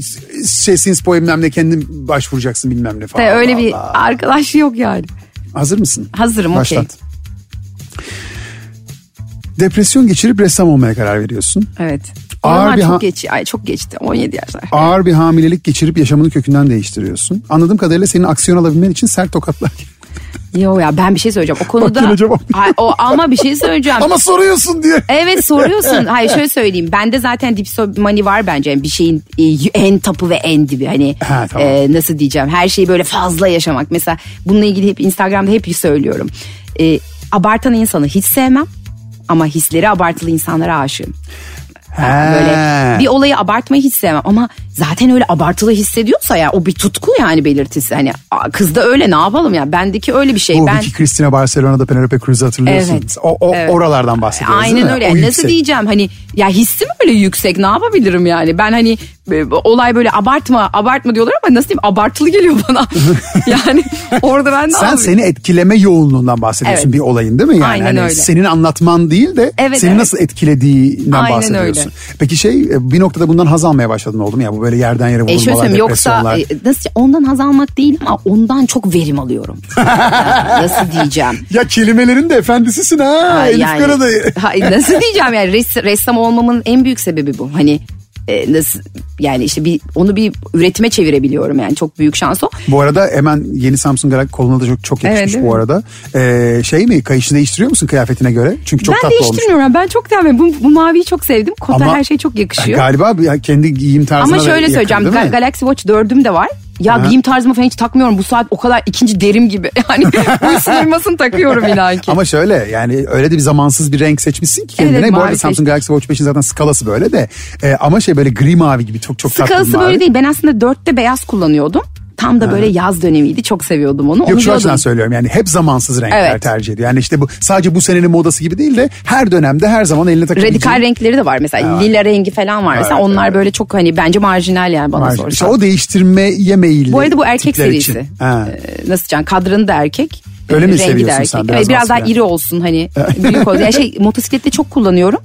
şey bilmem ne kendin başvuracaksın bilmem ne falan. Öyle bir arkadaş yok yani. Hazır mısın? Hazırım, okey. Başlat. Depresyon geçirip ressam olmaya karar veriyorsun. Evet. Ağır Onlar bir çok geç, ay çok geçti 17 yaşlar. Ağır bir hamilelik geçirip yaşamını kökünden değiştiriyorsun. Anladığım kadarıyla senin aksiyon alabilmen için sert tokatlar. [LAUGHS] Yo ya ben bir şey söyleyeceğim. O konuda yine cevap. Ay, o ama bir şey söyleyeceğim. Ama soruyorsun diye. Evet soruyorsun. [LAUGHS] Hayır şöyle söyleyeyim. Bende zaten dipsomani var bence. Yani bir şeyin e, en tapı ve en dibi. Hani Ha, tamam. e, nasıl diyeceğim. Her şeyi böyle fazla yaşamak. Mesela bununla ilgili hep Instagram'da hep söylüyorum. E, abartan insanı hiç sevmem. Ama hisleri abartılı insanlara aşığım. Ha. Böyle bir olayı abartmayı hiç sevmem ama zaten öyle abartılı hissediyorsa ya o bir tutku yani belirtisi. Hani aa, kız da öyle ne yapalım ya bendeki öyle bir şey. Bu ben Vicky Cristina Barcelona'da Penelope Cruz'u hatırlıyorsun. Evet, O, o evet. oralardan bahsediyoruz Aynen öyle. O Nasıl yüksek. diyeceğim hani ya hissim öyle yüksek ne yapabilirim yani? Ben hani e, olay böyle abartma abartma diyorlar ama nasıl diyeyim abartılı geliyor bana. [LAUGHS] yani orada ben ne Sen seni etkileme yoğunluğundan bahsediyorsun Evet. bir olayın değil mi? Yani Aynen hani öyle. senin anlatman değil de Evet, seni evet. nasıl etkilediğinden Aynen bahsediyorsun. öyle. Peki şey e, bir noktada bundan haz almaya başladın oldu mu ya bu böyle yerden yere E vurulmalar, yoksa depresyonlar. e, nasıl ondan haz almak değil ama ondan çok verim alıyorum. [LAUGHS] Yani nasıl diyeceğim? Ya kelimelerin de efendisisin ha Ha, Elif yani- Karadayı. Ha, nasıl [LAUGHS] diyeceğim yani res, ressam olmamın en büyük sebebi bu. Hani e, nasıl yani işte bir onu bir üretime çevirebiliyorum yani çok büyük şans o. Bu arada hemen yeni Samsung Galaxy koluna da çok çok yakışmış Evet, bu mi? arada. Ee, şey mi kayışı değiştiriyor musun kıyafetine göre? Çünkü çok ben tatlı olmuş. değiştirmiyorum ben çok sevdim. Bu, bu maviyi çok sevdim. Kota Ama- her şey çok yakışıyor. Galiba kendi giyim tarzına Ama şöyle yakın, söyleyeceğim Galaxy Watch 4'üm de var. Ya Aha. giyim tarzımı falan hiç takmıyorum. Bu saat o kadar ikinci derim gibi. [LAUGHS] Yani uysun uyumasını takıyorum inan ki. Ama şöyle yani öyle de bir zamansız bir renk seçmişsin ki kendine. Evet, Bu arada mavi Samsung. Galaxy Watch 5'in zaten skalası böyle de. Ee, ama şey böyle gri mavi gibi çok çok tatlı bir Skalası mavi. böyle değil. Ben aslında 4'te beyaz kullanıyordum. Tam da böyle yaz dönemiydi. Çok seviyordum onu. Yok onu şu açıdan diyordum. söylüyorum yani hep zamansız renkler Evet. tercih ediyor. Yani işte bu sadece bu senenin modası gibi değil de her dönemde her zaman eline takabileceğin. Radikal renkleri de var mesela. Lila rengi falan var. Mesela Evet, onlar evet. böyle çok hani bence marjinal yani bana Var. sorsan. İşte o değiştirmeye meyilli Bu arada bu erkek serisi. için. Ha. Ee, nasıl diyeceğim? Kadranı da erkek. Öyle mi de seviyorsun sen? Biraz Evet, biraz daha iri olsun hani [LAUGHS] büyük olsun. Yani şey motosiklette çok kullanıyorum.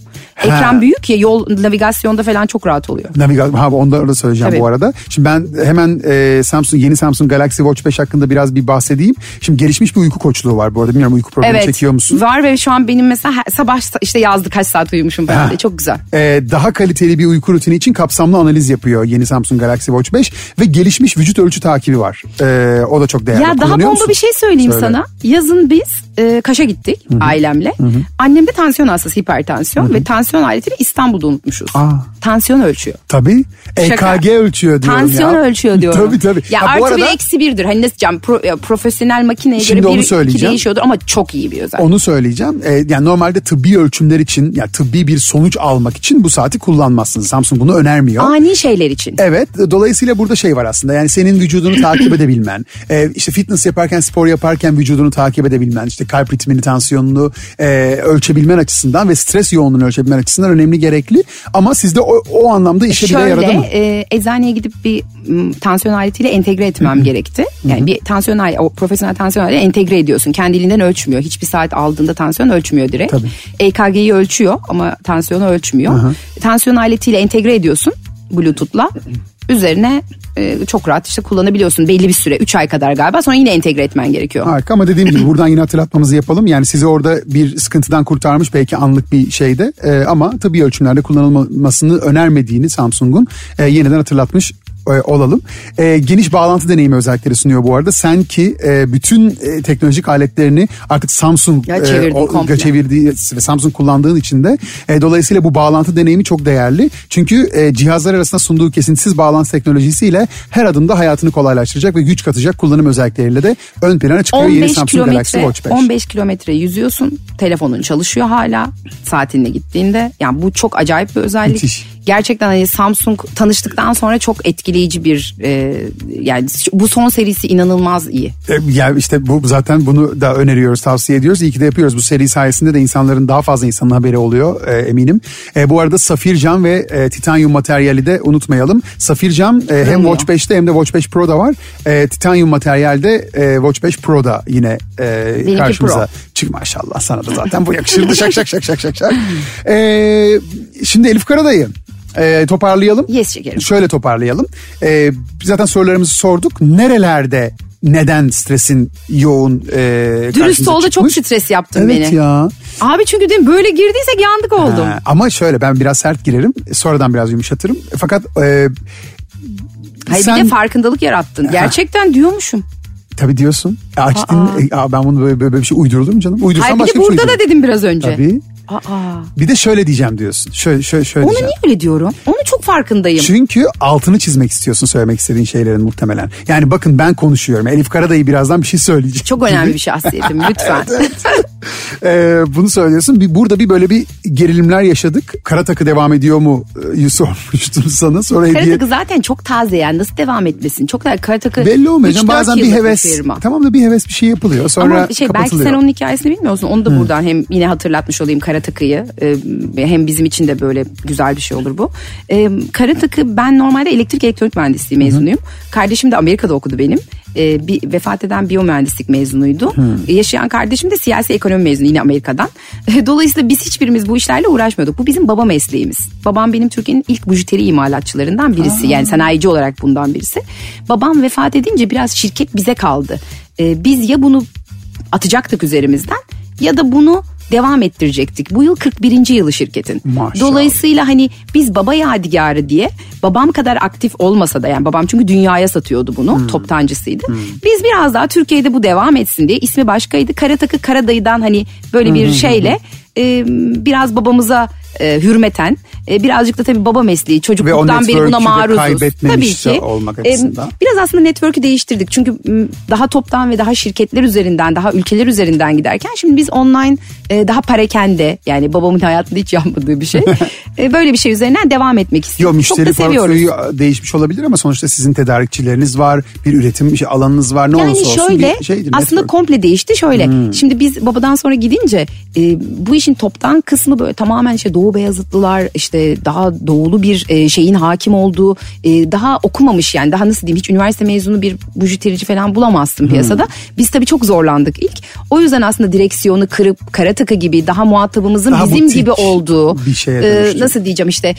Ekran büyük ya yol navigasyonda falan çok rahat oluyor. Navigasyon, ha ondan da söyleyeceğim Tabii. bu arada. Şimdi ben hemen e, Samsung yeni Samsung Galaxy Watch 5 hakkında biraz bir bahsedeyim. Şimdi gelişmiş bir uyku koçluğu var bu arada. Bilmiyorum uyku problemi Evet çekiyor musun? var ve şu an benim mesela sabah işte yazdı kaç saat uyumuşum falan diye çok güzel. Ee, daha kaliteli bir uyku rutini için kapsamlı analiz yapıyor yeni Samsung Galaxy Watch 5 ve gelişmiş vücut ölçü takibi var. Ee, o da çok değerli. Ya daha bomba musun? bir şey söyleyeyim Söyle. sana. Yazın biz e, Kaş'a gittik ailemle. Annem de tansiyon hastası hipertansiyon ve tansiyon aletini İstanbul'da unutmuşuz. Aa. Tansiyon ölçüyor. Tabii. Şaka. EKG ölçüyor diyorum Tansiyon ya. ölçüyor diyorum. [LAUGHS] tabii tabii. Ya Ha, artı arada bir eksi birdir. Hani nasıl diyeceğim pro- ya profesyonel makineye Şimdi göre bir iki değişiyordur ama çok iyi bir özellik. onu söyleyeceğim. Ee, yani normalde tıbbi ölçümler için yani tıbbi bir sonuç almak için bu saati kullanmazsınız. Samsung bunu önermiyor. Ani şeyler için. Evet dolayısıyla burada şey var aslında yani senin vücudunu takip edebilmen e, işte fitness yaparken spor yaparken vücudunu takip edebilmen işte kalp ritmini tansiyonunu e, ölçebilmen açısından ve stres yoğunluğunu ölçebilmen açısından önemli gerekli ama sizde o, o anlamda işe bile yaradı Şöyle mı? e, eczaneye gidip bir m, tansiyon aletiyle entegre etmem gerekti. Yani bir tansiyon aleti, o profesyonel tansiyon aleti entegre ediyorsun. Kendiliğinden ölçmüyor. Hiçbir saat aldığında tansiyon ölçmüyor direkt. Tabii. EKG'yi ölçüyor ama tansiyonu ölçmüyor. Tansiyon aletiyle entegre ediyorsun Bluetooth'la. Üzerine e, çok rahat işte kullanabiliyorsun belli bir süre 3 ay kadar galiba sonra yine entegre etmen gerekiyor. Harika ama dediğim gibi buradan yine hatırlatmamızı yapalım. Yani sizi orada bir sıkıntıdan kurtarmış belki anlık bir şeyde e, ama tıbbi ölçümlerde kullanılmasını önermediğini Samsung'un e, yeniden hatırlatmış e, olalım. E, geniş bağlantı deneyimi özellikleri sunuyor bu arada. Sen ki e, bütün e, teknolojik aletlerini artık Samsung Ya çevirdin o- komple. çevirdiği ve Samsung kullandığın için de e, dolayısıyla bu bağlantı deneyimi çok değerli. Çünkü e, cihazlar arasında sunduğu kesintisiz bağlantı teknolojisiyle her adımda hayatını kolaylaştıracak ve güç katacak kullanım özellikleriyle de ön plana çıkıyor yeni 15 Samsung Galaxy Watch 5. 15 kilometre yüzüyorsun. Telefonun çalışıyor hala saatinle gittiğinde. Yani bu çok acayip bir özellik. Müthiş. Gerçekten hani Samsung tanıştıktan sonra çok etkileyici bir e, yani bu son serisi inanılmaz iyi. E, Ya işte bu zaten bunu da öneriyoruz, tavsiye ediyoruz. İyi ki de yapıyoruz. Bu seri sayesinde de insanların daha fazla insanın haberi oluyor e, eminim. E, bu arada safir cam ve e, titanyum materyali de unutmayalım. Safir cam e, hem. Watch 5'te hem de Watch 5 Pro'da var. E, titanyum materyalde e, Watch 5 Pro'da yine e, Benimki karşımıza. Pro. Çık maşallah sana da zaten bu yakışırdı şak şak şak şak şak şak. [LAUGHS] E, şimdi Elif Karadayı e, toparlayalım. Yes şekerim. Şöyle toparlayalım. Ee, zaten sorularımızı sorduk. Nerelerde neden stresin yoğun e, Dürüst ol da çok stres yaptın Evet beni. ya. Abi çünkü dedim böyle girdiysek yandık oldum. Ha, ama şöyle ben biraz sert girerim. Sonradan biraz yumuşatırım. Fakat e, Hayır sen bir de farkındalık yarattın. Gerçekten diyormuşum. tabii diyorsun. E, aç Aa. E, ben bunu böyle, böyle bir şey uydurdum canım? Uydursam Hayır başka bir şey burada da dedim biraz önce. Tabii. Aa, Bir de şöyle diyeceğim diyorsun. Şöyle şöyle şöyle onu diyeceğim. niye öyle diyorum? Onu çok farkındayım. Çünkü altını çizmek istiyorsun söylemek istediğin şeylerin muhtemelen. Yani bakın ben konuşuyorum. Elif Karadayı birazdan bir şey söyleyecek. Çok önemli bir şahsiyetim [LAUGHS] lütfen. Ee, bunu söylüyorsun. Bir, burada bir böyle bir gerilimler yaşadık. Kara takı devam ediyor mu e, sormuştum [LAUGHS] sana. Sonra hediye... Karatakı zaten çok taze yani nasıl devam etmesin? Çok da Karatakı Belli olmuyor. 3-4 Bazen bir heves. firma. Tamam da bir heves bir şey yapılıyor. Sonra Ama şey belki sen onun hikayesini bilmiyorsun. Onu da buradan hem yine hatırlatmış olayım Karatakı'yı. Ee, hem bizim için de böyle güzel bir şey olur bu. Ee, Karatakı ben normalde elektrik elektronik mühendisliği mezunuyum. Kardeşim de Amerika'da okudu benim. Ee, bir vefat eden biyomühendislik mezunuydu. Yaşayan kardeşim de siyasi ekonomi mezunu yine Amerika'dan. Dolayısıyla biz hiçbirimiz bu işlerle uğraşmıyorduk. Bu bizim baba mesleğimiz. Babam benim Türkiye'nin ilk bujiteri imalatçılarından birisi. Yani sanayici olarak bundan birisi. Babam vefat edince biraz şirket bize kaldı. Ee, biz ya bunu atacaktık üzerimizden ya da bunu devam ettirecektik. Bu yıl 41. yılı şirketin. Maşallah. Dolayısıyla hani biz baba yadigarı diye babam kadar aktif olmasa da yani babam çünkü dünyaya satıyordu bunu Hmm. toptancısıydı. Biz biraz daha Türkiye'de bu devam etsin diye ismi başkaydı. Karatakı Karadayı'dan hani böyle bir şeyle e, biraz babamıza e, hürmeten E, birazcık da tabii baba mesleği. Çocukluktan beri buna maruzuz. Tabii ki. olmak E, biraz aslında network'ü değiştirdik. Çünkü daha toptan ve daha şirketler üzerinden, daha ülkeler üzerinden giderken şimdi biz online e, daha parakende yani babamın hayatında hiç yapmadığı bir şey. [LAUGHS] e, böyle bir şey üzerinden devam etmek Yo istiyoruz. Çok da müşteri seviyoruz. portföyü değişmiş olabilir ama sonuçta sizin tedarikçileriniz var, bir üretim şey, alanınız var. Ne Yani olursa olsun şöyle bir şeydir. aslında network. komple değişti şöyle. Şimdi biz babadan sonra gidince e, bu işin toptan kısmı böyle tamamen işte Doğu Beyazıtlılar işte daha doğulu bir e, şeyin hakim olduğu e, daha okumamış yani daha nasıl diyeyim hiç üniversite mezunu bir bujitirici falan bulamazsın piyasada. Biz tabii çok zorlandık ilk. O yüzden aslında direksiyonu kırıp kara takı gibi daha muhatabımızın Daha bizim gibi olduğu bir şeye e, nasıl diyeceğim işte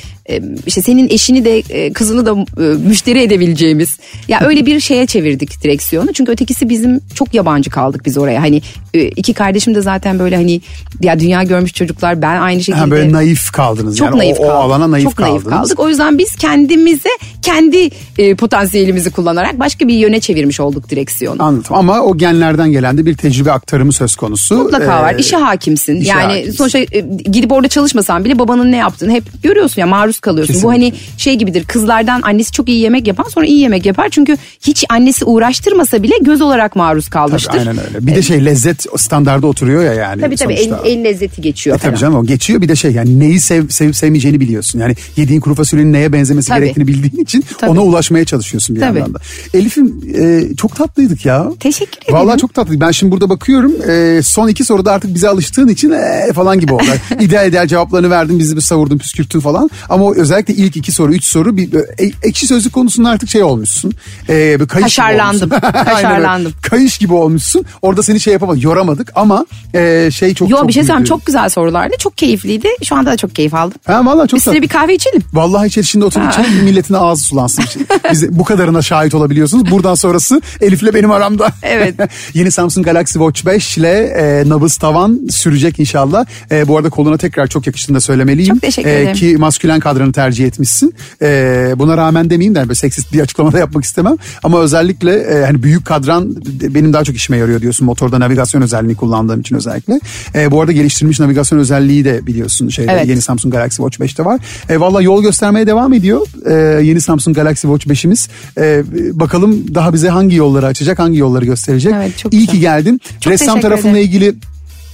işte senin eşini de kızını da müşteri edebileceğimiz. Ya öyle bir şeye çevirdik direksiyonu. Çünkü ötekisi bizim çok yabancı kaldık biz oraya. Hani iki kardeşim de zaten böyle hani ya dünya görmüş çocuklar ben aynı şekilde Ha, böyle naif kaldınız. Çok yani naif o, o kaldık. alana naif çok kaldınız. naif kaldık. O yüzden biz kendimize kendi e, potansiyelimizi kullanarak başka bir yöne çevirmiş olduk direksiyonu. Anladım ama o genlerden gelen de bir tecrübe aktarımı söz konusu. Mutlaka Ee, var. İşe hakimsin. işe yani hakimsin. sonuçta e, gidip orada çalışmasan bile babanın ne yaptığını hep görüyorsun ya maruz kalıyorsun. Bu hani şey gibidir. Kızlardan annesi çok iyi yemek yapan sonra iyi yemek yapar. Çünkü hiç annesi uğraştırmasa bile göz olarak maruz Tabii, kalmıştır. aynen öyle. Bir de şey lezzet standardı oturuyor ya yani. Tabii tabii el, sonuçta. el lezzeti geçiyor E tabii canım o geçiyor bir de şey yani neyi sev, sevip sevmeyeceğini biliyorsun. Yani yediğin kuru fasulyenin neye benzemesi Tabii. gerektiğini bildiğin için Tabii. ona ulaşmaya çalışıyorsun bir Tabii. yandan da. Elif'im e, çok tatlıydık ya. Teşekkür ederim. Vallahi çok tatlıydı. Ben şimdi burada bakıyorum e, son iki soruda artık bize alıştığın için e, falan gibi oldu. [LAUGHS] ideal ideal cevaplarını verdin bizi bir savurdun püskürttün falan. Ama o özellikle ilk iki soru üç soru bir e, ekşi sözlük konusunda artık şey olmuşsun. E, bir kayış Kaşarlandım. [LAUGHS] Kaşarlandım. Kayış gibi olmuşsun. Orada seni şey yapamadık yoramadık ama e, şey çok Yo çok bir şey söyleyeyim çok güzel sorulardı. Çok keyifliydi. Şu anda da çok keyif aldım. Ha vallahi çok Üstüne tatlı. bir kahve içelim. Vallahi içerisinde oturup içelim milletin ağzı sulansın. [LAUGHS] Biz bu kadarına şahit olabiliyorsunuz. Buradan sonrası Elif'le benim aramda. Evet. [LAUGHS] Yeni Samsung Galaxy Watch 5 ile e, nabız tavan sürecek inşallah. E, bu arada koluna tekrar çok yakıştığını da söylemeliyim. Çok teşekkür E, ederim. Ki maskülen kadranı tercih etmişsin. E, buna rağmen demeyeyim de seksist bir açıklama da yapmak istemem. Ama özellikle e, hani büyük kadran benim daha çok işime yarıyor diyorsun. Motorda navigasyon özelliğini kullandığım için özellikle. E, bu arada geliştirilmiş navigasyon özelliği de biliyorsun şeyde Evet. yeni Samsung Galaxy Watch 5'te var. E, Valla yol göstermeye devam ediyor. E, yeni Samsung Galaxy Watch 5'imiz. E, bakalım daha bize hangi yolları açacak, hangi yolları gösterecek. Evet, çok İyi güzel. ki geldin. Çok Ressam tarafınla ederim. ilgili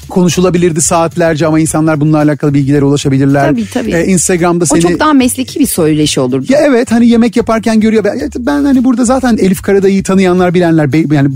konuşulabilirdi saatlerce ama insanlar bununla alakalı bilgilere ulaşabilirler. Tabii, tabii. E, Instagram'da O seni... çok daha mesleki bir söyleşi olurdu. Ya evet hani yemek yaparken görüyor. Ben, ben hani burada zaten Elif Karadayı'yı tanıyanlar bilenler yani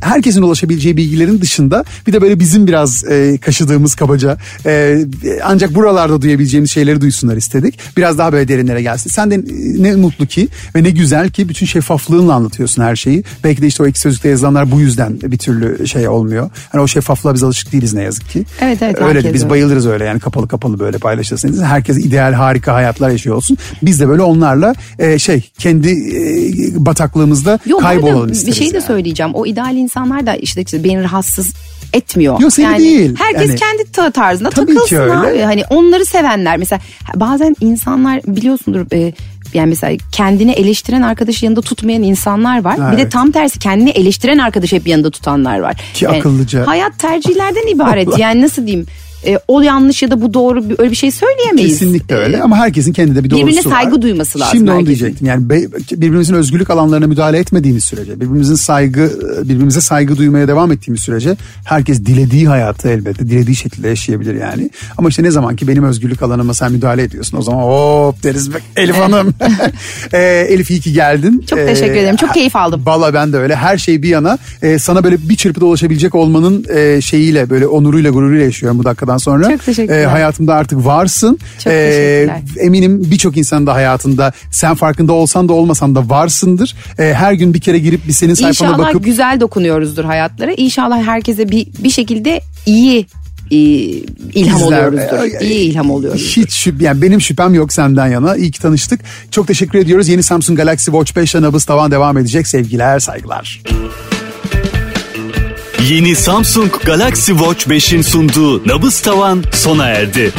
herkesin ulaşabileceği bilgilerin dışında bir de böyle bizim biraz e, kaşıdığımız kabaca e, ancak buralarda duyabileceğimiz şeyleri duysunlar istedik. Biraz daha böyle derinlere gelsin. Sen de e, ne mutlu ki ve ne güzel ki bütün şeffaflığınla anlatıyorsun her şeyi. Belki de işte o iki sözlükte yazılanlar bu yüzden bir türlü şey olmuyor. Hani o şeffaflığa biz alışık değiliz ne yazık ki. Evet, evet, Öyle de biz öyle. bayılırız öyle yani kapalı kapalı böyle paylaşırsınız. Herkes ideal harika hayatlar yaşıyor olsun. Biz de böyle onlarla e, şey kendi e, bataklığımızda Yok, kaybolalım bir isteriz. şey de yani. söyleyeceğim. O ideal insanlar da işte, işte beni rahatsız etmiyor. Yok, seni değil. Herkes Yani- kendi ta- tarzında Tabii ki takılsın öyle. abi. Hani onları sevenler mesela bazen insanlar biliyorsundur e, yani mesela kendini eleştiren arkadaşı yanında tutmayan insanlar var. Ha, bir de evet. tam tersi kendini eleştiren arkadaşı hep yanında tutanlar var. Ki akıllıca. Hayat tercihlerden ibaret. [LAUGHS] Yani nasıl diyeyim? E, o yanlış ya da bu doğru öyle bir şey söyleyemeyiz. Kesinlikle öyle E, ama herkesin kendinde bir doğrusu birbirine var. saygı duyması lazım Şimdi onu herkesin. diyecektim. Yani be- birbirimizin özgürlük alanlarına müdahale etmediğimiz sürece, birbirimizin saygı, birbirimize saygı duymaya devam ettiğimiz sürece herkes dilediği hayatı elbette dilediği şekilde yaşayabilir yani. Ama işte ne zaman ki benim özgürlük alanıma sen müdahale ediyorsun o zaman hop deriz Elif Hanım. Ee, [LAUGHS] Elif iyi ki geldin. Çok teşekkür ederim. Çok keyif aldım. Valla ben de öyle. Her şey bir yana e, sana böyle bir çırpıda ulaşabilecek olmanın e, şeyiyle böyle onuruyla gururuyla yaşıyorum bu dakikadan sonra. Çok teşekkürler. E, hayatımda artık varsın. Çok teşekkürler. Eminim birçok insan da hayatında sen farkında olsan da olmasan da varsındır. E, her gün bir kere girip bir senin sayfana İnşallah bakıp güzel dokunuyoruzdur hayatlara. İnşallah herkese bir bir şekilde iyi e, ilham İzler. oluyoruzdur. İyi ilham oluyoruz. Hiç şüp, yani benim şüphem yok senden yana. İyi ki tanıştık. Çok teşekkür ediyoruz. Yeni Samsung Galaxy Watch 5 ile nabız tavan devam edecek. Sevgiler, saygılar. Yeni Samsung Galaxy Watch 5'in sunduğu Nabız Tavan sona erdi.